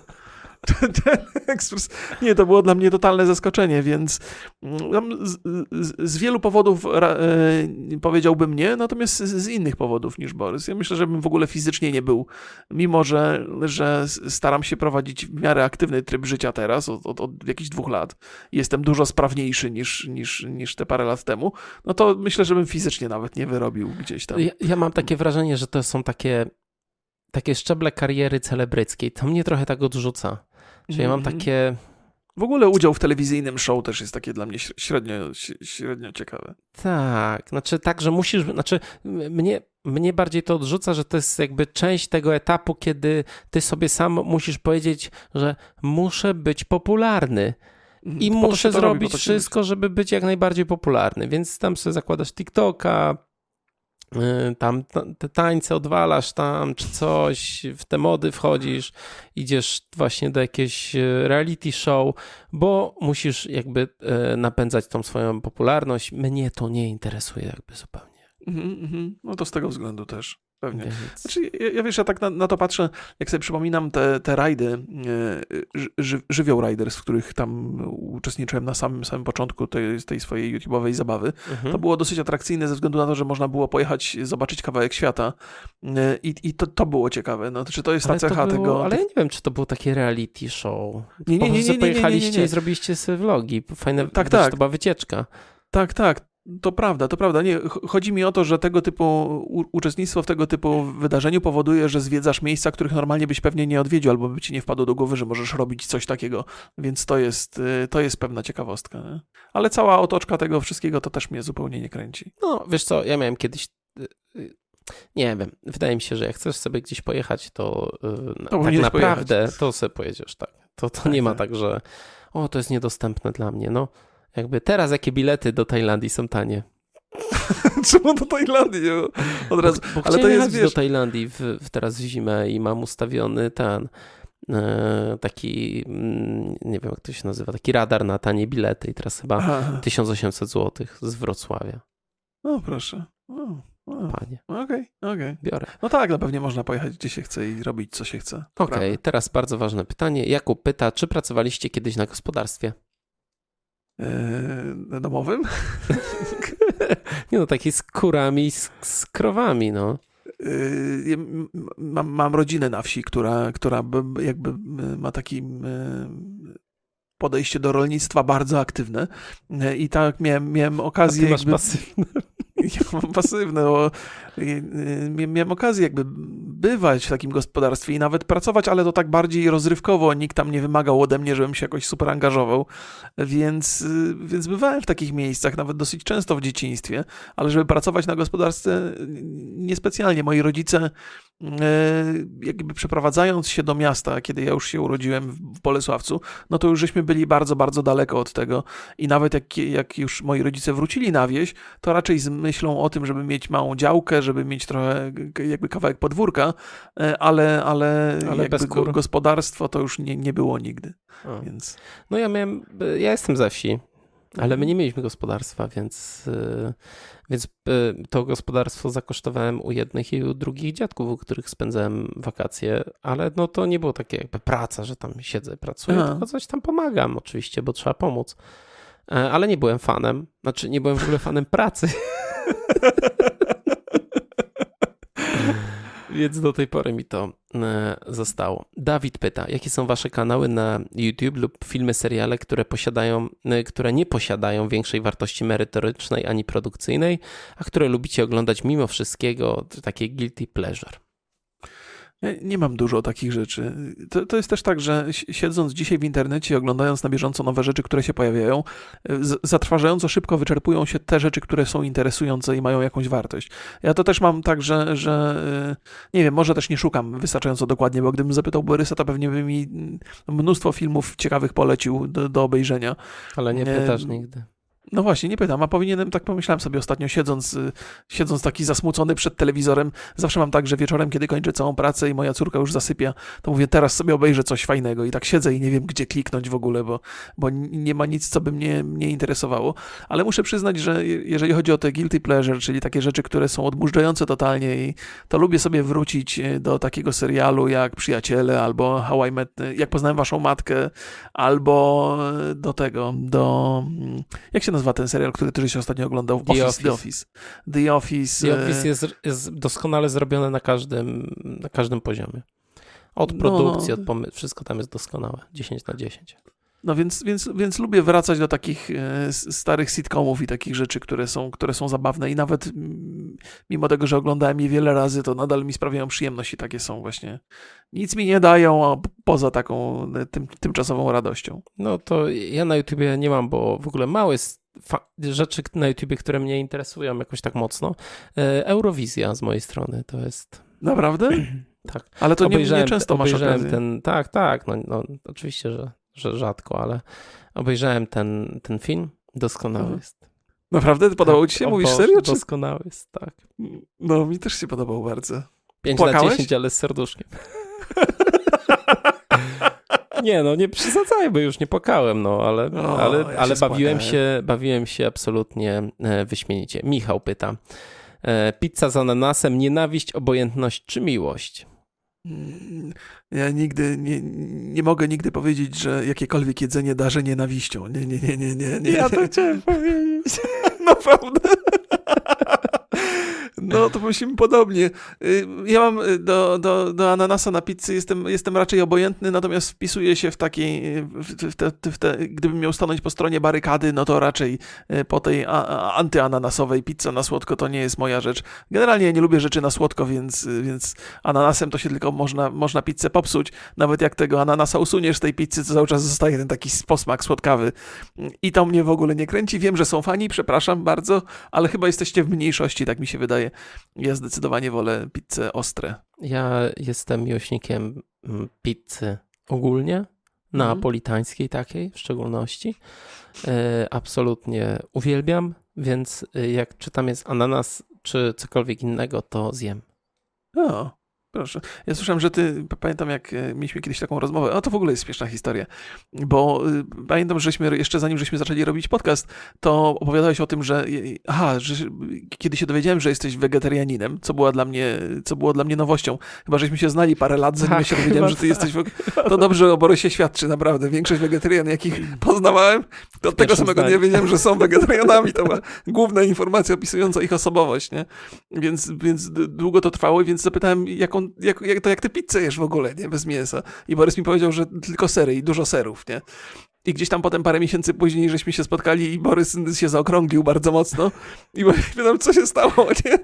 [laughs] ten ekspres. Nie, to było dla mnie totalne zaskoczenie, więc mm, z, z, z wielu powodów e, powiedziałbym nie, natomiast z, z, innych powodów niż Borys. Ja myślę, że bym w ogóle fizycznie nie był, mimo że, że staram się prowadzić w miarę aktywny tryb życia teraz, od, od, od jakichś dwóch lat. Jestem dużo sprawniejszy niż, niż, niż te parę lat temu, no to myślę, że bym fizycznie nawet nie wyrobił gdzieś tam. Ja, ja mam takie wrażenie, że to są takie takie szczeble kariery celebryckiej. To mnie trochę tak odrzuca. Że ja mam mhm. takie. W ogóle udział w telewizyjnym show też jest takie dla mnie średnio, średnio ciekawe. Tak, znaczy tak, że musisz, znaczy mnie, mnie bardziej to odrzuca, że to jest jakby część tego etapu, kiedy ty sobie sam musisz powiedzieć, że muszę być popularny. Mhm. I muszę zrobić robi, wszystko, żeby być jak najbardziej popularny. Więc tam sobie zakładasz TikToka, tam te tańce odwalasz tam, czy coś, w te mody wchodzisz, idziesz właśnie do jakiegoś y, reality show, bo musisz jakby y, napędzać tą swoją popularność. Mnie to nie interesuje jakby zupełnie. Mm -hmm. No to z tego względu też. Pewnie. Więc... Znaczy, ja, ja, wiesz, ja tak na, na, to patrzę, jak sobie przypominam te, te rajdy, e, ży, żywioł riders, w których tam uczestniczyłem na samym, samym początku tej, tej swojej YouTube'owej zabawy. Mhm. To było dosyć atrakcyjne ze względu na to, że można było pojechać, zobaczyć kawałek świata e, i, i to, to było ciekawe. No, czy to jest ale ta cecha było, tego... Ale ja nie wiem, czy to było takie reality show. Nie, nie, nie. nie, nie, pojechaliście i zrobiliście sobie vlogi. Fajne, tak, tak. to była wycieczka. Tak, tak. To prawda, to prawda. Nie, chodzi mi o to, że tego typu uczestnictwo w tego typu wydarzeniu powoduje, że zwiedzasz miejsca, których normalnie byś pewnie nie odwiedził, albo by ci nie wpadło do głowy, że możesz robić coś takiego. Więc to jest, y, to jest pewna ciekawostka. Nie? Ale cała otoczka tego wszystkiego to też mnie zupełnie nie kręci. No, wiesz co, ja miałem kiedyś y, nie wiem, wydaje mi się, że jak chcesz sobie gdzieś pojechać, to, to tak naprawdę pojechać. to sobie pojedziesz, tak. To, to tak, nie ma tak. tak, że o, to jest niedostępne dla mnie. No, jakby teraz jakie bilety do Tajlandii są tanie? [laughs] Czemu do Tajlandii? Od razu. Bo, bo Ale to jest wiesz... do Tajlandii w, w teraz w zimę i mam ustawiony ten e, taki, mm, nie wiem jak to się nazywa, taki radar na tanie bilety i teraz chyba Aha. 1800 zł z Wrocławia. O, proszę. O, o. Panie. Okej, okay, okej. Okay. Biorę. No tak, no pewnie można pojechać gdzie się chce i robić co się chce. Okej, okay, teraz bardzo ważne pytanie. Jakub pyta, czy pracowaliście kiedyś na gospodarstwie? Yy, domowym? [laughs] nie no, taki z kurami, z, z krowami, no. Yy, mam, mam rodzinę na wsi, która, która jakby ma taki podejście do rolnictwa bardzo aktywne i tak miałem, miałem okazję... A ty masz jakby... pasywne. [laughs] Ja mam pasywne, bo miałem okazję jakby bywać w takim gospodarstwie i nawet pracować, ale to tak bardziej rozrywkowo. Nikt tam nie wymagał ode mnie, żebym się jakoś super angażował, więc, więc bywałem w takich miejscach, nawet dosyć często w dzieciństwie, ale żeby pracować na gospodarstwie niespecjalnie. Moi rodzice E, jakby przeprowadzając się do miasta, kiedy ja już się urodziłem w Bolesławcu, no to już żeśmy byli bardzo, bardzo daleko od tego i nawet jak, jak już moi rodzice wrócili na wieś, to raczej z myślą o tym, żeby mieć małą działkę, żeby mieć trochę jakby kawałek podwórka, e, ale, ale, Ale bez kur. gospodarstwo to już nie, nie było nigdy. Więc No ja miałem, ja jestem ze wsi, ale my nie mieliśmy gospodarstwa, więc, y, więc to gospodarstwo zakosztowałem u jednych i u drugich dziadków, u których spędzałem wakacje, ale no to nie było takie jakby praca, że tam siedzę, pracuję, A. tylko coś tam pomagam oczywiście, bo trzeba pomóc. E, Ale nie byłem fanem, znaczy nie byłem w ogóle fanem pracy. [laughs] Więc do tej pory mi to e, zostało. Dawid pyta, jakie są wasze kanały na YouTube lub filmy, seriale, które posiadają, e, które nie posiadają większej wartości merytorycznej ani produkcyjnej, a które lubicie oglądać mimo wszystkiego, takie guilty pleasure. Nie mam dużo takich rzeczy. To, to jest też tak, że si- siedząc dzisiaj w internecie oglądając na bieżąco nowe rzeczy, które się pojawiają, z, zatrważająco szybko wyczerpują się te rzeczy, które są interesujące i mają jakąś wartość. Ja to też mam tak, że, że y, nie wiem, może też nie szukam wystarczająco dokładnie, bo gdybym zapytał Borysa, to pewnie by mi mm, mnóstwo filmów ciekawych polecił do, do obejrzenia. Ale nie Nie. pytasz nigdy. No właśnie, nie pytam, a powinienem, tak pomyślałem sobie ostatnio, siedząc, y, siedząc taki zasmucony przed telewizorem, zawsze mam tak, że wieczorem, kiedy kończę całą pracę i moja córka już zasypia, to mówię, teraz sobie obejrzę coś fajnego i tak siedzę i nie wiem, gdzie kliknąć w ogóle, bo, bo nie ma nic, co by mnie, mnie interesowało. Ale muszę przyznać, że je- jeżeli chodzi o te guilty pleasure, czyli takie rzeczy, które są odmurzające totalnie i to lubię sobie wrócić y, do takiego serialu jak Przyjaciele albo How I Met, y, jak poznałem waszą matkę, albo do tego, do... mm, Jak się ten serial, który ty się ostatnio oglądał? The Office, The Office. The Office. The e, Office jest, jest doskonale zrobione na każdym, na każdym poziomie. Od No. produkcji, od pomy- wszystko tam jest doskonałe. 10 na 10. No więc, więc, więc lubię wracać do takich e, starych sitcomów i takich rzeczy, które są, które są zabawne i nawet mm, mimo tego, że oglądałem je wiele razy, to nadal mi sprawiają przyjemność i takie są właśnie. Nic mi nie dają, a poza taką e, tym, tymczasową radością. No to ja na YouTubie nie mam, bo w ogóle fa- rzeczy na YouTubie, które mnie interesują jakoś tak mocno. E, Eurowizja z mojej strony to jest. Naprawdę? [clears throat] Tak. Ale to nie, nie obejrzałem, często masz obejrzałem okazję. ten. Tak, tak. No, no oczywiście, że, że rzadko, ale obejrzałem ten, ten film. Doskonały Mhm. jest. Naprawdę? Podobał ci się? O Mówisz Boże, serio? Czy... Doskonały jest, tak. No, mi też się podobał bardzo. 5 na Płakałeś? 10, ale z serduszkiem. [laughs] Nie, no nie przesadzajmy, już nie płakałem, no, ale, O, ale, ja ale się bawiłem, spłakałem. się, bawiłem się absolutnie e, wyśmienicie. Michał pyta, e, pizza z ananasem, nienawiść, obojętność czy miłość? Mm, Ja nigdy nie, nie mogę nigdy powiedzieć, że jakiekolwiek jedzenie darzę nienawiścią. Nie, nie, nie, nie, nie. nie. chciałem [laughs] powiedzieć. Naprawdę. No to musimy podobnie. Y, Ja mam y, do, do, do ananasa na pizzy, jestem, jestem raczej obojętny, natomiast wpisuję się w takiej, w, te, w te, gdybym miał stanąć po stronie barykady, no to raczej y, po tej a- a- antyananasowej pizza na słodko to nie jest moja rzecz. Generalnie ja nie lubię rzeczy na słodko, więc, więc ananasem to się tylko można, można pizzę popsuć. Nawet jak tego ananasa usuniesz z tej pizzy, to cały czas zostaje ten taki posmak słodkawy. I to mnie w ogóle nie kręci. Wiem, że są fani, przepraszam bardzo, ale chyba jesteście w mniejszości, tak mi się wydaje. Ja zdecydowanie wolę pizzę ostre. Ja jestem miłośnikiem mm, pizzy ogólnie, neapolitańskiej takiej w szczególności. E, absolutnie uwielbiam, więc e, jak czy tam jest ananas, czy cokolwiek innego, to zjem. O, proszę. Ja słyszałem, że ty, pamiętam jak e, mieliśmy kiedyś taką rozmowę, o to w ogóle jest śmieszna historia, bo y, pamiętam, żeśmy jeszcze zanim żeśmy zaczęli robić podcast, to opowiadałeś o tym, że aha, że kiedy się dowiedziałem, że jesteś wegetarianinem, co była dla mnie, co było dla mnie nowością, chyba żeśmy się znali parę lat, zanim Tak, ja się dowiedziałem, że ty jesteś wege- to dobrze o Borysie świadczy, naprawdę. Większość wegetarian, jakich poznawałem, to od tego samego nie wiedziałem, że są wegetarianami. To była główna informacja opisująca ich osobowość, nie? Więc, więc długo to trwało, więc zapytałem, jaką, jak, jak, to jak ty pizzę jesz w ogóle, nie? Bez mięsa. I Borys mi powiedział, że tylko sery i dużo serów, nie? I gdzieś tam potem parę miesięcy później żeśmy się spotkali i Borys się zaokrąglił bardzo mocno. I pytam, co się stało, nie?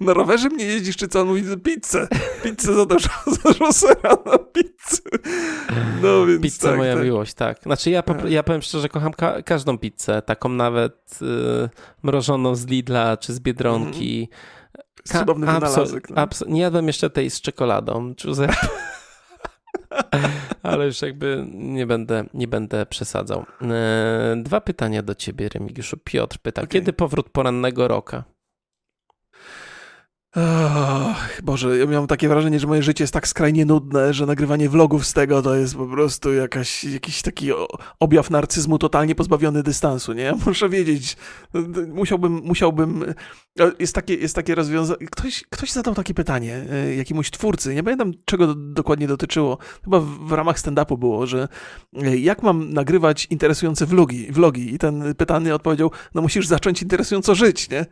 Na rowerze mnie jeździsz, czy co? On mówi, pizzę. Pizzę za dużo, [laughs] za dużo sera na pizzę. No więc Pizza tak, moja tak. miłość, tak. Znaczy ja, Tak. ja powiem szczerze, kocham ka każdą pizzę, taką nawet y, mrożoną z Lidla czy z Biedronki. Cudowny Ka- wynalazek. No. nie jadłem jeszcze tej z czekoladą, Giuseppe. Ale już jakby nie będę, nie będę przesadzał. E, dwa pytania do ciebie, Remigiuszu. Piotr pyta, Okej. kiedy powrót porannego roka? Boże, ja miałem takie wrażenie, że moje życie jest tak skrajnie nudne, że nagrywanie vlogów z tego to jest po prostu jakaś, jakiś taki objaw narcyzmu totalnie pozbawiony dystansu, nie? Ja muszę wiedzieć, musiałbym, musiałbym, jest takie, jest takie rozwiązanie, ktoś, ktoś zadał takie pytanie e, jakiemuś twórcy, nie pamiętam czego dokładnie dotyczyło, chyba w, ramach stand-upu było, że e, jak mam nagrywać interesujące vlogi, vlogi i ten pytany odpowiedział, no musisz zacząć interesująco żyć, nie?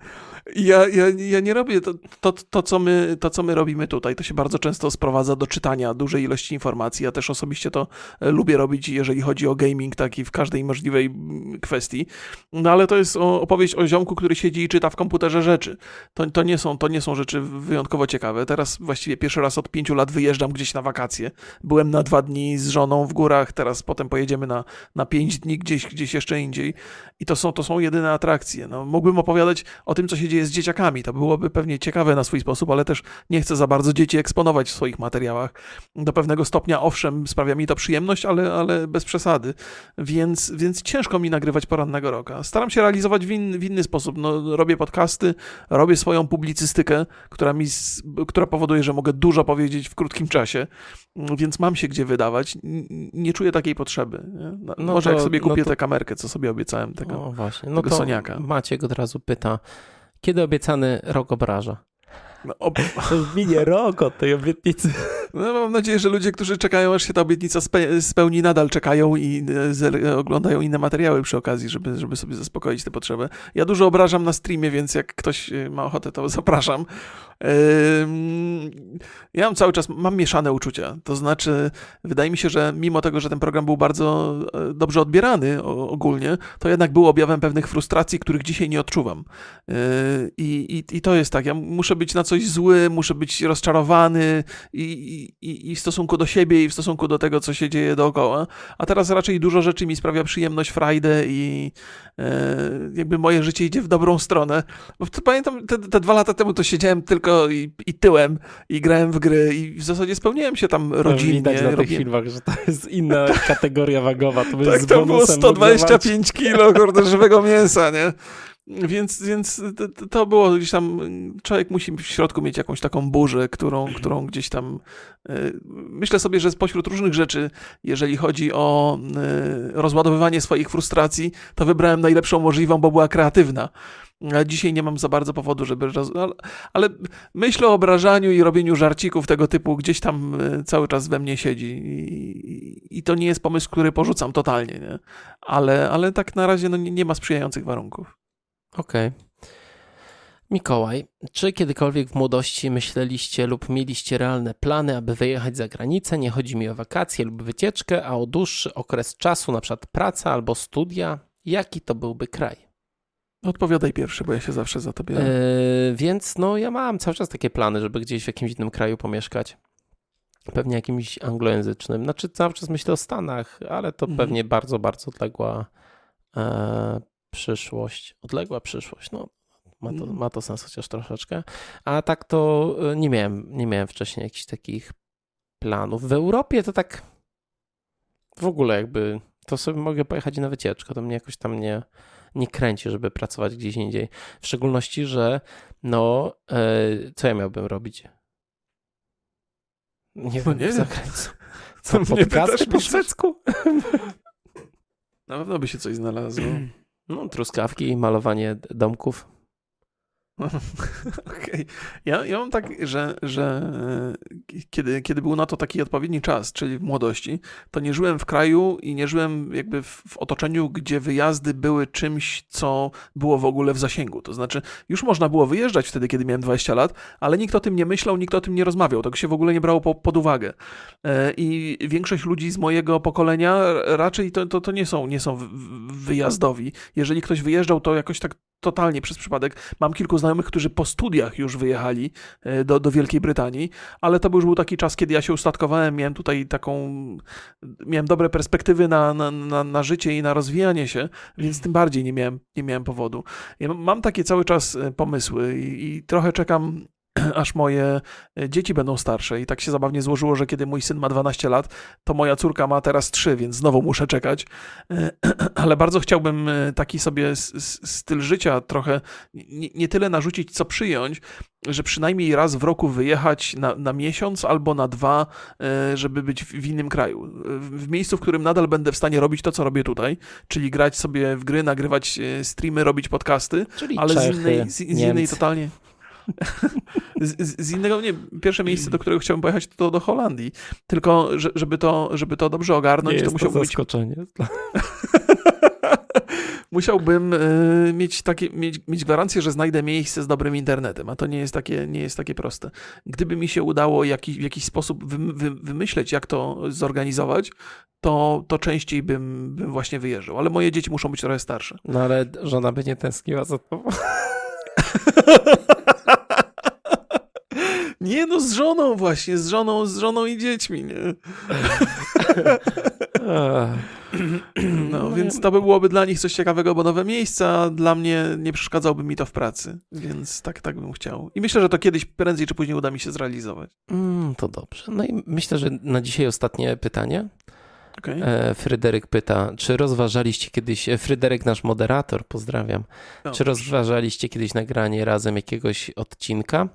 Ja, ja, ja nie robię to, to, to, co my, to, co my robimy tutaj. To się bardzo często sprowadza do czytania dużej ilości informacji. Ja też osobiście to e, lubię robić, jeżeli chodzi o gaming, tak i w każdej możliwej mm, kwestii. No ale to jest opowieść o ziomku, który siedzi i czyta w komputerze rzeczy. To, to, nie, są, to nie są rzeczy wyjątkowo ciekawe. Teraz właściwie pierwszy raz od pięciu lat wyjeżdżam gdzieś na wakacje. Byłem na dwa dni z żoną w górach, teraz potem pojedziemy na, na pięć dni gdzieś, gdzieś jeszcze indziej. I to są, to są jedyne atrakcje. No, mógłbym opowiadać o tym, co się dzieje z dzieciakami. To byłoby pewnie ciekawe na swój sposób, ale też nie chcę za bardzo dzieci eksponować w swoich materiałach. Do pewnego stopnia, owszem, sprawia mi to przyjemność, ale, ale bez przesady. Więc, więc ciężko mi nagrywać porannego roka. Staram się realizować w, in, w inny sposób. No, robię podcasty, robię swoją publicystykę, która, mi, która powoduje, że mogę dużo powiedzieć w krótkim czasie, więc mam się gdzie wydawać. Nie czuję takiej potrzeby. No, no Może to, jak sobie kupię no to... tę kamerkę, co sobie obiecałem, tego, o, właśnie. No tego Soniaka. Maciek od razu pyta, kiedy obiecany rok obraża? No, ob... Minie rok od tej obietnicy. No, mam nadzieję, że ludzie, którzy czekają, aż się ta obietnica spe spełni, nadal czekają i e, oglądają inne materiały przy okazji, żeby, żeby sobie zaspokoić tę potrzebę. Ja dużo obrażam na streamie, więc jak ktoś e, ma ochotę, to [laughs] zapraszam. Ja mam cały czas, mam mieszane uczucia. To znaczy, wydaje mi się, że mimo tego, że ten program był bardzo e, dobrze odbierany ogólnie, to jednak był objawem pewnych frustracji, których dzisiaj nie odczuwam. I, i, i to jest tak, ja muszę być na coś zły, muszę być rozczarowany i, i, i, w stosunku do siebie, i w stosunku do tego, co się dzieje dookoła. A teraz raczej dużo rzeczy mi sprawia przyjemność, frajdę i e, jakby moje życie idzie w dobrą stronę. Bo pamiętam, te, te dwa lata temu to siedziałem tylko i, i, tyłem i grałem w gry i w zasadzie spełniałem się tam rodzinnie. No, widać na tych filmach, że to jest inna [laughs] kategoria wagowa. To tak, to było 125 kilo kurde, żywego mięsa, nie? Więc, więc to było gdzieś tam, człowiek musi w środku mieć jakąś taką burzę, którą, którą gdzieś tam, e, myślę sobie, że spośród różnych rzeczy, jeżeli chodzi o e, rozładowywanie swoich frustracji, to wybrałem najlepszą możliwą, bo była kreatywna. Dzisiaj nie mam za bardzo powodu, żeby. Ale, myśl o obrażaniu i robieniu żarcików tego typu gdzieś tam e, cały czas we mnie siedzi. I, to nie jest pomysł, który porzucam totalnie, nie? Ale, ale tak na razie no, nie ma sprzyjających warunków. Okej. Okay. Mikołaj, czy kiedykolwiek w młodości myśleliście lub mieliście realne plany, aby wyjechać za granicę? Nie chodzi mi o wakacje lub wycieczkę, a o dłuższy okres czasu, na przykład praca albo studia. Jaki to byłby kraj? Odpowiadaj pierwszy, bo ja się zawsze za to biorę. Yy, więc no ja mam cały czas takie plany, żeby gdzieś w jakimś innym kraju pomieszkać. Pewnie jakimś anglojęzycznym. Znaczy cały czas myślę o Stanach, ale to mhm. pewnie bardzo, bardzo odległa e, przyszłość, odległa przyszłość, no ma to, mm. ma to sens chociaż troszeczkę. A tak to e, nie miałem, nie miałem wcześniej jakichś takich planów. W Europie to tak w ogóle jakby, to sobie mogę pojechać na wycieczkę, to mnie jakoś tam nie, nie kręci, żeby pracować gdzieś indziej. W szczególności, że no, e, co ja miałbym robić? Nie no wiem, nie. [laughs] Co, podcasty po szwedzku? [laughs] Na pewno by się coś znalazło. No, truskawki, malowanie domków. [laughs] Okej. Okay. Ja, ja mam tak, że, że e, kiedy, kiedy był na to taki odpowiedni czas, czyli w młodości, to nie żyłem w kraju i nie żyłem jakby w, w, otoczeniu, gdzie wyjazdy były czymś, co było w ogóle w zasięgu. To znaczy, już można było wyjeżdżać wtedy, kiedy miałem 20 lat, ale nikt o tym nie myślał, nikt o tym nie rozmawiał. Tego się w ogóle nie brało po, pod uwagę. E, I większość ludzi z mojego pokolenia raczej to, to, to nie są, nie są wyjazdowi. Jeżeli ktoś wyjeżdżał, to jakoś tak totalnie przez przypadek. Mam kilku znajomych, którzy po studiach już wyjechali e, do, do Wielkiej Brytanii, ale to już był taki czas, kiedy ja się ustatkowałem, miałem tutaj taką, miałem dobre perspektywy na, na, na, na życie i na rozwijanie się, więc tym bardziej nie miałem, nie miałem powodu. Ja mam takie cały czas e, pomysły i, i trochę czekam [clears throat] aż moje e, dzieci będą starsze. I tak się zabawnie złożyło, że kiedy mój syn ma 12 lat, to moja córka ma teraz 3, więc znowu muszę czekać. E, [clears throat] ale bardzo chciałbym e, taki sobie styl życia trochę nie, nie tyle narzucić, co przyjąć, że przynajmniej raz w roku wyjechać na, na miesiąc albo na dwa, żeby być w innym kraju. W miejscu, w którym nadal będę w stanie robić to, co robię tutaj, czyli grać sobie w gry, nagrywać streamy, robić podcasty, czyli ale Czechy, z innej, z, z innej totalnie. Z, z, innego, nie, pierwsze miejsce, do którego chciałbym pojechać, to do Holandii. Tylko, żeby to, żeby to dobrze ogarnąć, nie to musiałbym być... zaskoczenie. [laughs] musiałbym y, mieć, takie, mieć, mieć gwarancję, że znajdę miejsce z dobrym internetem, a to nie jest takie, nie jest takie proste. Gdyby mi się udało jakiś, w jakiś sposób wy, wy, wymyśleć, jak to zorganizować, to, to częściej bym, bym właśnie wyjeżdżał. Ale moje dzieci muszą być trochę starsze. No ale żona by nie tęskniła za tobą. [laughs] Nie no, z żoną właśnie, z żoną, z żoną i dziećmi, nie? [laughs] No, więc to by byłoby dla nich coś ciekawego, bo nowe miejsca, dla mnie nie przeszkadzałby mi to w pracy, więc tak, tak bym chciał. I myślę, że to kiedyś prędzej czy później uda mi się zrealizować. Mm, to dobrze. No i myślę, że na dzisiaj ostatnie pytanie. Okay. E, Fryderyk pyta, czy rozważaliście kiedyś, e, Fryderyk nasz moderator, pozdrawiam, no, czy rozważaliście kiedyś nagranie razem jakiegoś odcinka?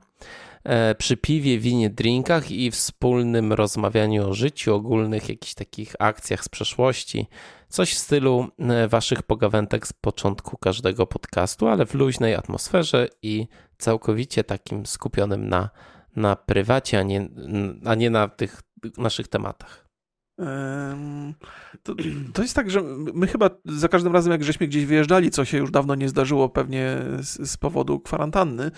E, przy piwie, winie, drinkach i wspólnym rozmawianiu o życiu, ogólnych jakichś takich akcjach z przeszłości. Coś w stylu e, waszych pogawędek z początku każdego podcastu, ale w luźnej atmosferze i całkowicie takim skupionym na, na prywacie, a nie, a nie na tych naszych tematach. To, [clears throat] to, jest tak, że my chyba za każdym razem, jak żeśmy gdzieś wyjeżdżali, co się już dawno nie zdarzyło pewnie z, z powodu kwarantanny,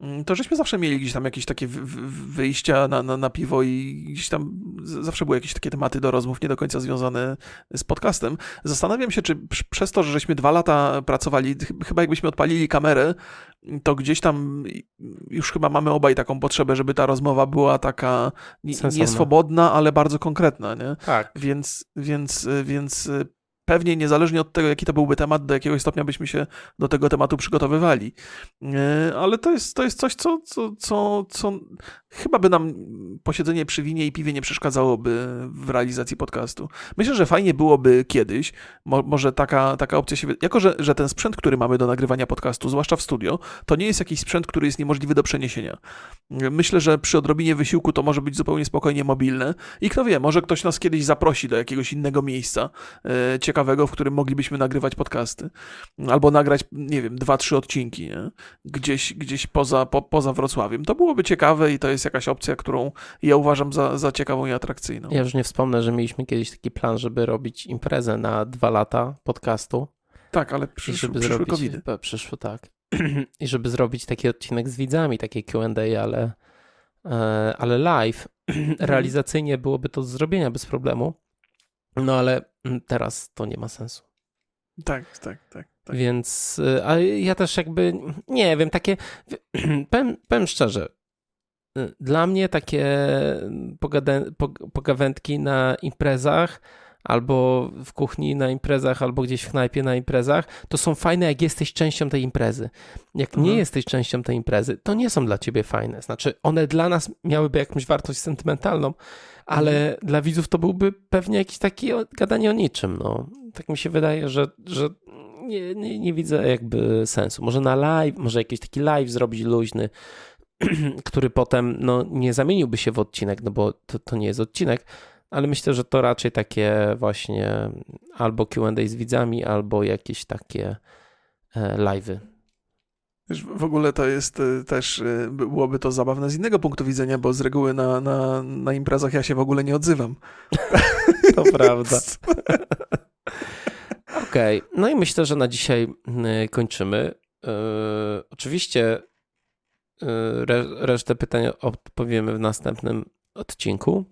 mm, to żeśmy zawsze mieli gdzieś tam jakieś takie wyjścia na, na, na, piwo i gdzieś tam zawsze były jakieś takie tematy do rozmów nie do końca związane z podcastem. Zastanawiam się, czy przez to, że żeśmy dwa lata pracowali, chyba jakbyśmy odpalili kamerę, to gdzieś tam już chyba mamy obaj taką potrzebę, żeby ta rozmowa była taka nieswobodna, ale bardzo konkretna, nie? Tak. Więc, więc, więc pewnie niezależnie od tego, jaki to byłby temat, do jakiegoś stopnia byśmy się do tego tematu przygotowywali. E, ale to jest, to jest coś, co, co, co, co chyba by nam posiedzenie przy winie i piwie nie przeszkadzałoby w realizacji podcastu. Myślę, że fajnie byłoby kiedyś, mo, może taka, taka opcja się... Jako, że, że ten sprzęt, który mamy do nagrywania podcastu, zwłaszcza w studio, to nie jest jakiś sprzęt, który jest niemożliwy do przeniesienia. Myślę, że przy odrobinie wysiłku to może być zupełnie spokojnie mobilne i kto wie, może ktoś nas kiedyś zaprosi do jakiegoś innego miejsca e, ciekawego, w którym moglibyśmy nagrywać podcasty. Albo nagrać, nie wiem, dwa, trzy odcinki, nie? Gdzieś, gdzieś poza, po, poza Wrocławiem. To byłoby ciekawe i to jest jakaś opcja, którą ja uważam za, za ciekawą i atrakcyjną. Ja już nie wspomnę, że mieliśmy kiedyś taki plan, żeby robić imprezę na dwa lata podcastu. Tak, ale przysz, żeby przyszły zrobić, COVID. Przyszło, tak. [clears throat] I żeby zrobić taki odcinek z widzami, takie Q&A, ale, e, ale live, [clears throat] realizacyjnie byłoby to do zrobienia bez problemu. No ale mm, teraz to nie ma sensu. Tak, tak, tak. tak. Więc y, a ja też jakby, nie wiem, takie, [clears throat] powiem, powiem szczerze, y, dla mnie takie pogawędki na imprezach albo w kuchni na imprezach, albo gdzieś w knajpie na imprezach, to są fajne, jak jesteś częścią tej imprezy. Jak mhm. nie jesteś częścią tej imprezy, to nie są dla ciebie fajne. Znaczy, one dla nas miałyby jakąś wartość sentymentalną, ale mhm. dla widzów to byłby pewnie jakiś taki gadanie o niczym. No. Tak mi się wydaje, że, że nie, nie, nie widzę jakby sensu. Może na live, może jakiś taki live zrobić luźny, [clears throat] który potem no, nie zamieniłby się w odcinek, no bo to, to nie jest odcinek, ale myślę, że to raczej takie właśnie albo QA z widzami, albo jakieś takie e, live'y. W ogóle to jest e, też, e, byłoby to zabawne z innego punktu widzenia, bo z reguły na, na, na imprezach ja się w ogóle nie odzywam. [laughs] To prawda. [laughs] Okej, okay. no i myślę, że na dzisiaj kończymy. oczywiście resztę pytań odpowiemy w następnym odcinku.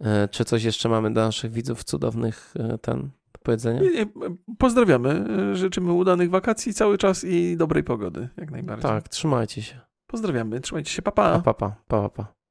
E, czy coś jeszcze mamy dla naszych widzów cudownych e, ten powiedzenia? Pozdrawiamy. Życzymy udanych wakacji cały czas i dobrej pogody, jak najbardziej. Tak, trzymajcie się. Pozdrawiamy, trzymajcie się, papa. Pa, pa, pa, pa, pa.